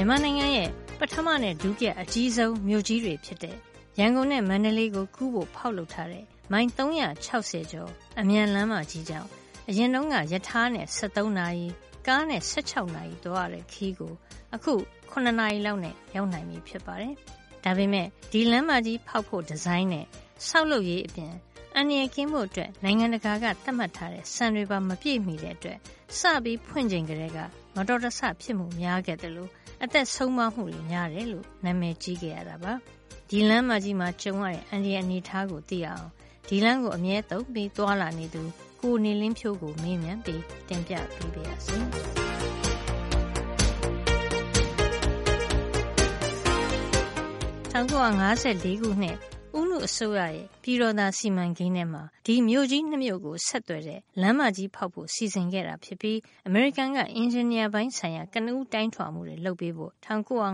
မြန်မာနိုင်ငံရဲ့ပထမနဲ့ဒုတိယအကြီးဆုံးမြို့ကြီးတွေဖြစ်တဲ့ရန်ကုန်နဲ့မန္တလေးကိုကူးဖို့ဖောက်လုပ်ထားတဲ့မိုင်360ကျော်အမြန်လမ်းမကြီးကြောင့်အရင်တုန်းကရထားနဲ့73နာရီကားနဲ့16နာရီသွားရတဲ့ခီးကိုအခု9နာရီလောက်နဲ့ရောက်နိုင်ပြီဖြစ်ပါတယ်။ဒါပေမဲ့ဒီလမ်းမကြီးဖောက်ဖို့ဒီဇိုင်းနဲ့ဆောက်လုပ်ရေးအပြင် အန္တရာယ်ကင်းဖို့အတွက်နိုင်ငံတကာကသတ်မှတ်ထားတဲ့စံတွေပါမပြည့်မီတဲ့အတွက်စပြီးဖွင့်ချိန်ကလေးကမတော်တဆဖြစ်မှုများခဲ့တယ်လို့အသက်ဆုံးမမှုတွေများတယ်လို့နာမည်ကြီးခဲ့ရတာပါဒီလမ်းမကြီးမှာကျုံရတဲ့အန္တရာယ်အနေထားကိုသိရအောင်ဒီလမ်းကိုအမြဲတုံးပြီးသွာလာနေသူကိုနေလင်းဖြိုးကိုမေးမြန်းပြီးတင်ပြပေးပါရစေ1954ခုနှစ် ဦးနုအစိုးရရဲ့ပြည်တော်သာစီမံကိန်းထဲမှာဒီမြို့ကြီးနှစ်မြို့ကိုဆက်သွယ်တဲ့လမ်းမကြီးဖောက်ဖို့စီစဉ်ခဲ့တာဖြစ်ပြီးအမေရိကန်ကအင်ဂျင်နီယာပိုင်းဆိုင်ရာကနဦးတိုင်းထွာမှုတွေလုပ်ပေးဖို့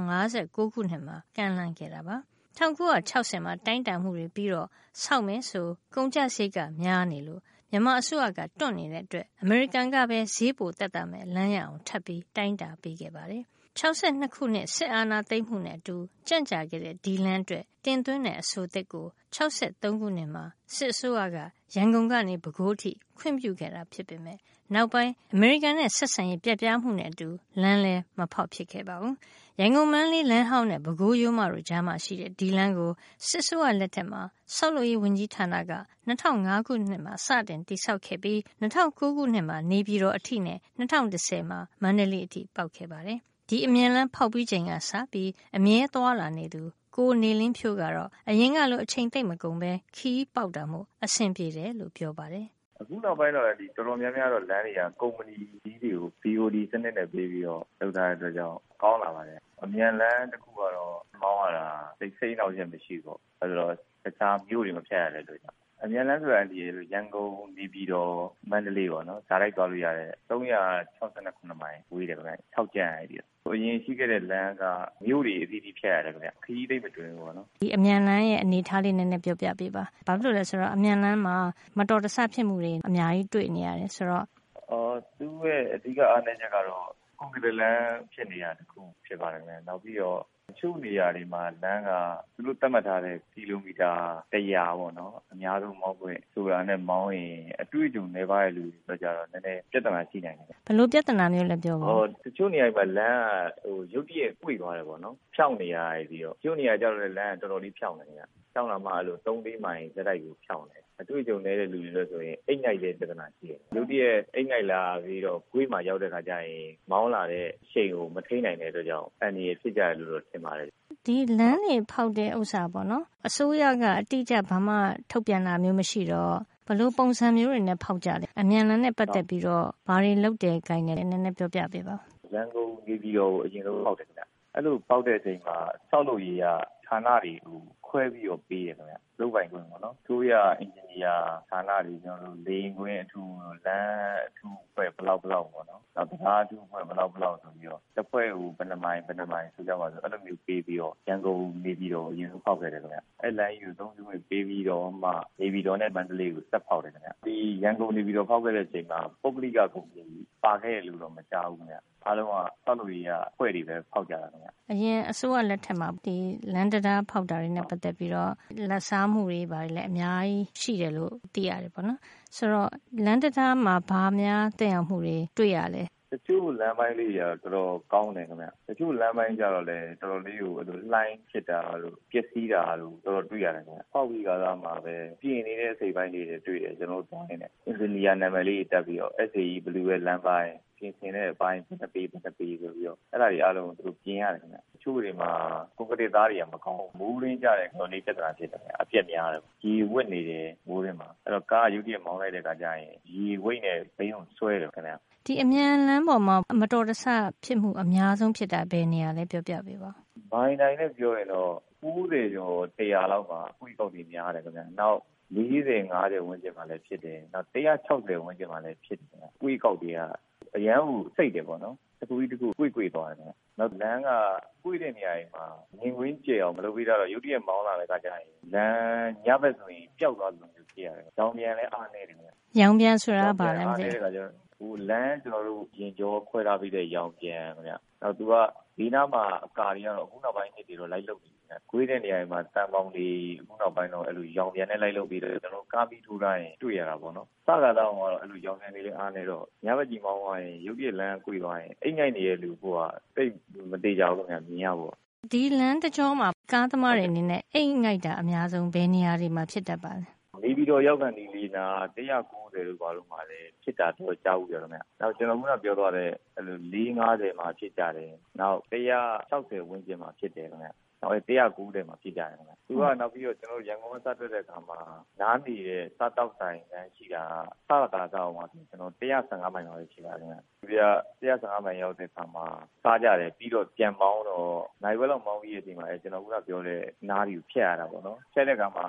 1959ခုနှစ်မှာကမ်းလှမ်းခဲ့တာပါ1960မှာတိုင်းတာမှုတွေပြီးတော့ဆောက်မယ်ဆိုကုန်ကျစရိတ်ကများနေလို့မြန်မာအစိုးရကတွန့်နေတဲ့အတွက်အမေရိကန်ကပဲဈေးပိုတက်တာမဲ့လမ်းရအောင်ထပ်ပြီးတိုင်းတာပေးခဲ့ပါတယ် 62ခုနှစ် စစ်အာဏာသိမ်းမှုနဲ့အတူ ကြန့်ကြာခဲ့တဲ့ ဒီလန်းအတွက် တင်သွင်းတဲ့ အဆိုသစ်ကို63ခုနှစ်မှာ စစ်အစိုးရက ရန်ကုန်ကနေ ပဲခူးထိ ခွင့်ပြုခဲ့တာ ဖြစ်ပေမဲ့နောက်ပိုင်း အမေရိကန်နဲ့ ဆက်ဆံရေးပြက်ပြားမှုနဲ့အတူ လမ်းလဲမဖောက်ဖြစ်ခဲ့ပါဘူး။ရန်ကုန် မန်းလေးလမ်းဟောင်းနဲ့ ပဲခူးရိုးမတို့ကြားမှာရှိတဲ့ ဒီလမ်းကို စစ်ဆိုးရလက်ထက်မှာ ဆောက်လုပ်ရေးဝန်ကြီးဌာနက2005ခုနှစ်မှာ စတင်တိစောက်ခဲ့ပြီး2009ခုနှစ်မှာ နေပြည်တော်အထိနဲ့2010မှာ မန္တလေးအထိ ပေါက်ခဲ့ပါတယ်။ ဒီအမြန်လမ်းဖောက်ပြီးချိန်ကစပြီး အမြဲသွားလာနေသူ ကိုနေလင်းဖြိုးကတော့ အရင်ကလို အချိန်သိမ့်မကုန်ပဲခီးပေါက်တာမို့ အဆင်ပြေတယ်လို့ ပြောပါတယ်။အခုနောက်ပိုင်းတော့ဒီတော်တော်များများတော့ လမ်းတွေက ကုမ္ပဏီကြီးတွေကို BOD စနစ်နဲ့ ပေးပြီးတော့ လုပ်ထားတဲ့အတွက်ကြောင့် ကောင်းလာပါတယ်။အမြန်လမ်းတစ်ခုကတော့ မောင်းရတာစိတ်စိတ်နောက်ချက်မရှိဘူး။အဲဒါတော့ တခြားမြို့တွေ မဖြတ်ရတဲ့အတွက်ကြောင့် အမြန်လမ်းဆိုတာဒီရန်ကုန်နေပြည်တော်မန္တလေးပေါ့နော်။ဒါလိုက်သွားလို့ရတယ်။369မိုင်ဝေးတယ်ခင်ဗျ။6ကြိမ်အဲ့ဒီအရင်ရှိခဲ့တဲ့လမ်းကမြို့တွေအသီးသီးဖြတ်ရတယ်ခင်ဗျခရီးသိမ့်မတွင်ဘူးပေါ့နော်ဒီအမြန်လမ်းရဲ့အနေအထားလေးနည်းနည်းပြောပြပေးပါဘာဖြစ်လို့လဲဆိုတော့အမြန်လမ်းမှာမတော်တဆဖြစ်မှုတွေအများကြီးတွေ့နေရတယ်ဆိုတော့အော်သူ့ရဲ့အဓိကအားနည်းချက်ကတော့ကွန်ကရစ်လမ်းဖြစ်နေတာတခုဖြစ်ပါတယ်ခင်ဗျနောက်ပြီးတော့တ ချို့နေရာတွေမှာ လမ်းက သူတို့သတ်မှတ်ထားတဲ့ ကီလိုမီတာ ၁၀၀ ပေါ့နော်။အများဆုံးမောင်းခွင့်ဆိုတာနဲ့ မောင်းရင် အတွေ့အကြုံနည်းပါးတဲ့ လူတွေအတွက်ကျတော့နည်းနည်းပြဿနာရှိနိုင်တယ်။ဘယ်လိုပြဿနာမျိုးလဲ ပြောပါဦး။တချို့နေရာတွေမှာ လမ်းက ရုတ်တရက်ကွေ့သွားတယ်ပေါ့နော်။ဖြောင့်နေရာတွေပြီးတော့။တချို့နေရာကျတော့လည်း လမ်းက တော်တော်လေးဖြောင့်တယ်ခင်ဗျ။ ဖြောင့်တာမှ၃-၄မိုင်ဆက်တိုက်ကိုဖြောင့်တယ်။အတွေ့အကြုံနည်းတဲ့လူတွေဆိုရင်အိတ်ငိုက်တဲ့ပြဿနာရှိတယ်။ရုတ်တရက်အိတ်ငိုက်လာပြီးတော့ကွေ့မှာရောက်တဲ့အခါကျရင်မောင်းလာတဲ့အရှိန်ကိုမထိန်းနိုင်တဲ့အတွက်ကြောင့်အန္တရာယ်ဖြစ်ကြတယ်လို့တော့ထင်ပါတယ်ဒီလမ်းတွေဖောက်တဲ့ဥစ္စာပေါ့နော်အစိုးရကအတိအကျဘာမှထုတ်ပြန်တာမျိုးမရှိတော့ဘယ်လိုပုံစံမျိုးတွေနဲ့ဖောက်ကြလဲအမြန်လမ်းနဲ့ပတ်သက်ပြီးတော့ဘာတွေလုပ်တယ်ကိုင်းတယ်နည်းနည်းပြောပြပေးပါရန်ကုန်နေပြည်တော်ကိုအရင်ဆုံးဖောက်တယ်ခင်ဗျအဲ့လိုဖောက်တဲ့အချိန်မှာဆောက်လုပ်ရေးကဌာနတွေကို ခွဲပြီးတော့ပေးတယ်ခင်ဗျလုပ်ပိုင်ခွင့်ပေါ့နော်။အစိုးရအင်ဂျင်နီယာဌာနတွေကျနော်တို့လေယာဉ်ကွင်းအထူး၊လမ်းအထူးအဖွဲ့ဘယ်လောက်ဘယ်လောက်ပေါ့နော်။နောက်တံတားအထူးအဖွဲ့ဘယ်လောက်ဘယ်လောက်ဆိုပြီးတော့တဖွဲ့ကိုဘယ်နှစ်မိုင်ဘယ်နှစ်မိုင်ဆိုကြပါစို့အဲလိုမျိုးပေးပြီးတော့ရန်ကုန်-နေပြည်တော်ကိုအရင်ဆုံးဖောက်ခဲ့တယ်ခင်ဗျ။အဲဒီလမ်းကြီးကိုအသုံးပြုခွင့်ပေးပြီးတော့မှနေပြည်တော်နဲ့မန္တလေးကိုဆက်ဖောက်တယ်ခင်ဗျ။ဒီရန်ကုန်-နေပြည်တော်ဖောက်ခဲ့တဲ့အချိန်မှာပုဂ္ဂလိကကုမ္ပဏီပါခဲ့တယ်လို့တော့မကြားဘူးခင်ဗျ။ အားလုံးက ဆောက်လုပ်ရေးက အဖွဲ့တွေပဲ ဖောက်ကြတာခင်ဗျ။အရင်အစိုးရလက်ထက်မှာ ဒီလမ်းတံတားဖောက်တာတွေနဲ့ ပတ်သက်ပြီးတော့ လာဘ်စားမှုတွေ ဘာတွေလည်း အများကြီးရှိတယ်လို့ သိရတယ်ပေါ့နော်။ဆိုတော့ လမ်းတံတားမှာ ဘာများသက်ရောက်မှုတွေ တွေ့ရလဲ။တချို့လမ်းပိုင်းလေးတွေက တော်တော်ကောင်းတယ်ခင်ဗျ။တချို့လမ်းပိုင်းကျတော့လည်း တော်တော်လေးကို လှိုင်းဖြစ်တာတို့ ပျက်စီးတာတို့ တော်တော်တွေ့ရတယ်ခင်ဗျ။ဖောက်ပြီးကာစမှာပဲ ပြင်နေတဲ့ အစိတ်အပိုင်းလေးတွေ တွေ့တယ် ကျနော်တို့သွားရင်းနဲ့။အင်ဂျင်နီယာနာမည်လေးတွေ တပ်ပြီးတော့ SAE Blue ရဲ့ လမ်းပိုင်း ပြင်ဆင်တဲ့အပိုင်းဘယ်နှစ်ပေဘယ်နှစ်ပေဆိုပြီးတော့အဲဒါတွေအားလုံးသူတို့ပြင်ရတယ်ခင်ဗျ။တချို့တွေမှာကွန်ကရစ်သားတွေကမကောင်းဘူး။မိုးတွင်းကျရင်တော်တော်လေးပြဿနာဖြစ်တယ်ခင်ဗျ။အပျက်များတယ်။ရေဝပ်နေတယ်မိုးတွင်းမှာ။အဲဒီတော့ကားကရုတ်တရက်မောင်းလိုက်တဲ့အခါကျရင်ရေဝိတ်နဲ့ဘီးကိုဆွဲတယ်ခင်ဗျ။ဒီအမြန်လမ်းပေါ်မှာမတော်တဆဖြစ်မှုအများဆုံးဖြစ်တာဘယ်နေရာလဲပြောပြပေးပါ။မိုင်တိုင်နဲ့ပြောရင်တော့၉၀ကျော်၁၀၀လောက်မှာအကွေ့အကောက်တွေများတယ်ခင်ဗျ။နောက်၄၀-၅၀ဝန်းကျင်မှာလည်းဖြစ်တယ်။နောက်၁၆၀ဝန်းကျင်မှာလည်းဖြစ်တယ်။အကွေ့အကောက်တွေက အရမ်းကိုစိတ်တယ်ပေါ့နော်။တခုပြီးတခုကွေ့ကွေ့သွားတယ်။နောက်လမ်းကကွေ့တဲ့နေရာတွေမှာမြင်ကွင်းကျယ်အောင်မလုပ်ပေးထားတော့ရုတ်တရက်မောင်းလာတဲ့အခါကျရင်လမ်းညဘက်ဆိုရင်ပျောက်သွားသလိုမျိုးဖြစ်ရတယ်။ရောင်ပြန်လည်းအားနည်းတယ်။ရောင်ပြန်ဆိုတာဘာလဲမသိဘူး။လမ်းကျနော်တို့ယာဉ်ကြောခွဲထားပေးတဲ့ရောင်ပြန်ခင်ဗျ။နောက်သူက ဒီနားမှာအကာတွေကတော့အခုနောက်ပိုင်းနှစ်တွေတော့လိုက်လုပ်နေတယ်။ကွေးတဲ့နေရာတွေမှာတန်ပေါင်းတွေအခုနောက်ပိုင်းတော့အဲ့လိုရောင်ပြန်နဲ့လိုက်လုပ်ပြီးတော့ကျွန်တော်ကားပြီးထိုးထားရင်တွေ့ရတာပေါ့နော်။စကားတော့ကတော့အဲ့လိုရောင်ပြန်တွေလည်းအားနေတော့ညဘက်ကြီးမောင်းသွားရင်ရုပ်ပြလမ်းကွေသွားရင်အိမ်ငိုက်နေတဲ့လူကတိတ်မတေးကြဘူးခင်ဗျမြင်ရဖို့ဒီလမ်းတကြောမှာကားသမားတွေအနေနဲ့အိမ်ငိုက်တာအများဆုံးဘယ်နေရာတွေမှာဖြစ်တတ်ပါလဲ နေပြီးတော့ရောက်ကန်ဒီလီနာ190လို့ပါလို့မှလည်းဖြစ်တာတော့ကြားဘူးကြတော့ခင်ဗျနောက်ကျွန်တော်ကပြောသွားတဲ့အဲ့လို450မှာဖြစ်ကြတယ်နောက်160ဝန်းကျင်မှာဖြစ်တယ်ခင်ဗျ နောက်190မှာဖြစ်ကြတယ်ခင်ဗျ သူကနောက်ပြီးတော့ ကျွန်တော်ရန်ကုန်က စထွက်တဲ့အခါမှာ နားနေတဲ့ စားတောက်ဆိုင်တန်းရှိတာစကားကောက်မှာကျွန်တော်115မိုင်လောက်ရှိပါတယ်ခင်ဗျဒီက115မိုင်ရောက်တဲ့အခါမှာ စားကြတယ် ပြီးတော့ပြန်မောင်းတော့နိုင်ဝဲလောက်မောင်းပြီးတဲ့အချိန်မှာ ကျွန်တော်ကပြောတဲ့ နားတွေကိုဖျက်ရတာပေါ့နော်ဖျက်တဲ့အခါမှာ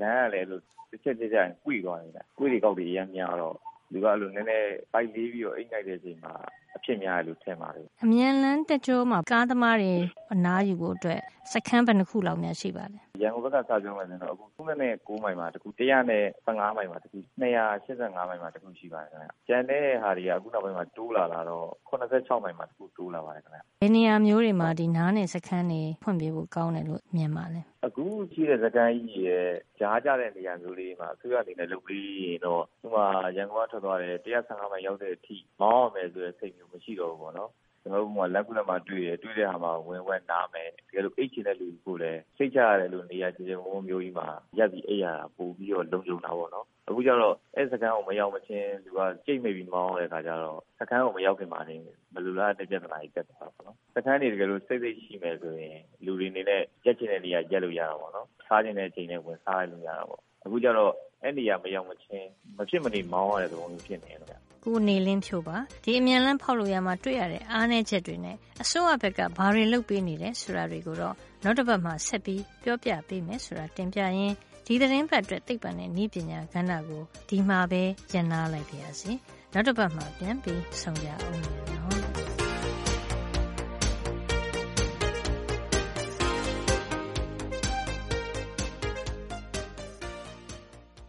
လမ်းကလည်းလို့တစ်ချက်တစ်ချက်ကွေ့သွားနေတာကွေ့တွေကောက်တွေအများများတော့ လူကအဲ့လို နည်းနည်း ပိုက်လေးပြီးတော့ အိတ်ငိုက်တဲ့အချိန်မှာအဖြစ်များတယ်လို့ထင်ပါတယ်အမြန်လန်းတက်ကြောမှာကားသမားတွေအနားယူဖို့အတွက်စခန်းဘယ်နှခုလောက်များရှိပါလဲရန်ကုန်ဘက်ကစပြောမယ်ဆိုတော့အခုခုနဲ့9မိုင်မှာတခု115မိုင်မှာတခု285မိုင်မှာတခုရှိပါတယ်ခင်ဗျကျန်တဲ့ဟာတွေကအခုနောက်ပိုင်းမှာတိုးလာလာတော့86မိုင်မှာတခုတိုးလာပါတယ်ခင်ဗျဘယ်နေရာမျိုးတွေမှာဒီနားနေစခန်းတွေဖွင့်ပြဖို့ကောင်းတယ်လို့မြင်ပါလဲအခုရှိတဲ့စခန်းကြီးရဲ့ကြားကြတဲ့နေရာမျိုးလေးမှာအစိုးရအနေနဲ့လုပ်ပြီးရင်တော့ဒီမှာရန်ကုန်ကထွက်သွားတယ်115မိုင်ရောက်တဲ့အထိမောင်းရမယ်ဆိုတဲ့စိတ်မျိုးမရှိတော့ဘူးပေါ့နော်ကျွန်တော်တို့ကလက်ကူလက်မှာတွေ့ရတွေ့တဲ့ဟာမှာဝင်ဝက်နားမယ်တကယ်လို့အိတ်ချင်တဲ့လူကိုလည်းစိတ်ချရတယ်လို့နေရာချင်းချင်းဝုန်းမျိုးကြီးမှာရက်ပြီးအိတ်ရတာပို့ပြီးတော့လုံခြုံတာပေါ့နော်အခုကျတော့အဲ့စကန်ကိုမရောက်မချင်းသူကကြိတ်မိပြီးမောင်းတဲ့ခါကျတော့စကန်ကိုမရောက်ခင်မှာနေမလူလားတဲ့ပြဿနာကြီးတက်တာပေါ့နော်စကန်နေတကယ်လို့စိတ်စိတ်ရှိမယ်ဆိုရင်လူတွေနေနဲ့ရက်ချင်တဲ့နေရာရက်လို့ရတာပေါ့နော်စားချင်တဲ့အချိန်နဲ့ဝင်စားလို့ရတာပေါ့အခုကျတော့အဲ့နေရာမရောက်မချင်းမဖြစ်မနေမောင်းရတဲ့သဘောမျိုးဖြစ်နေတယ် ကိုနေလင်းဖြိုပါဒီအမြန်လန်းဖောက်လို့ရမှာတွေ့ရတဲ့အားနည်းချက်တွေနဲ့အစိုးရဘက်ကဘာတွေလုပ်ပေးနေလဲဆိုတာတွေကိုတော့နောက်တစ်ပတ်မှာဆက်ပြီးပြောပြပေးမယ်ဆိုတာတင်ပြရင်းဒီသတင်းပတ်အတွက်သိပ္ပံနဲ့ဤပညာကဏ္ဍကိုဒီမှာပဲညှနာလိုက်ပါရစေနောက်တစ်ပတ်မှာပြန်ပြီးဆုံကြအောင်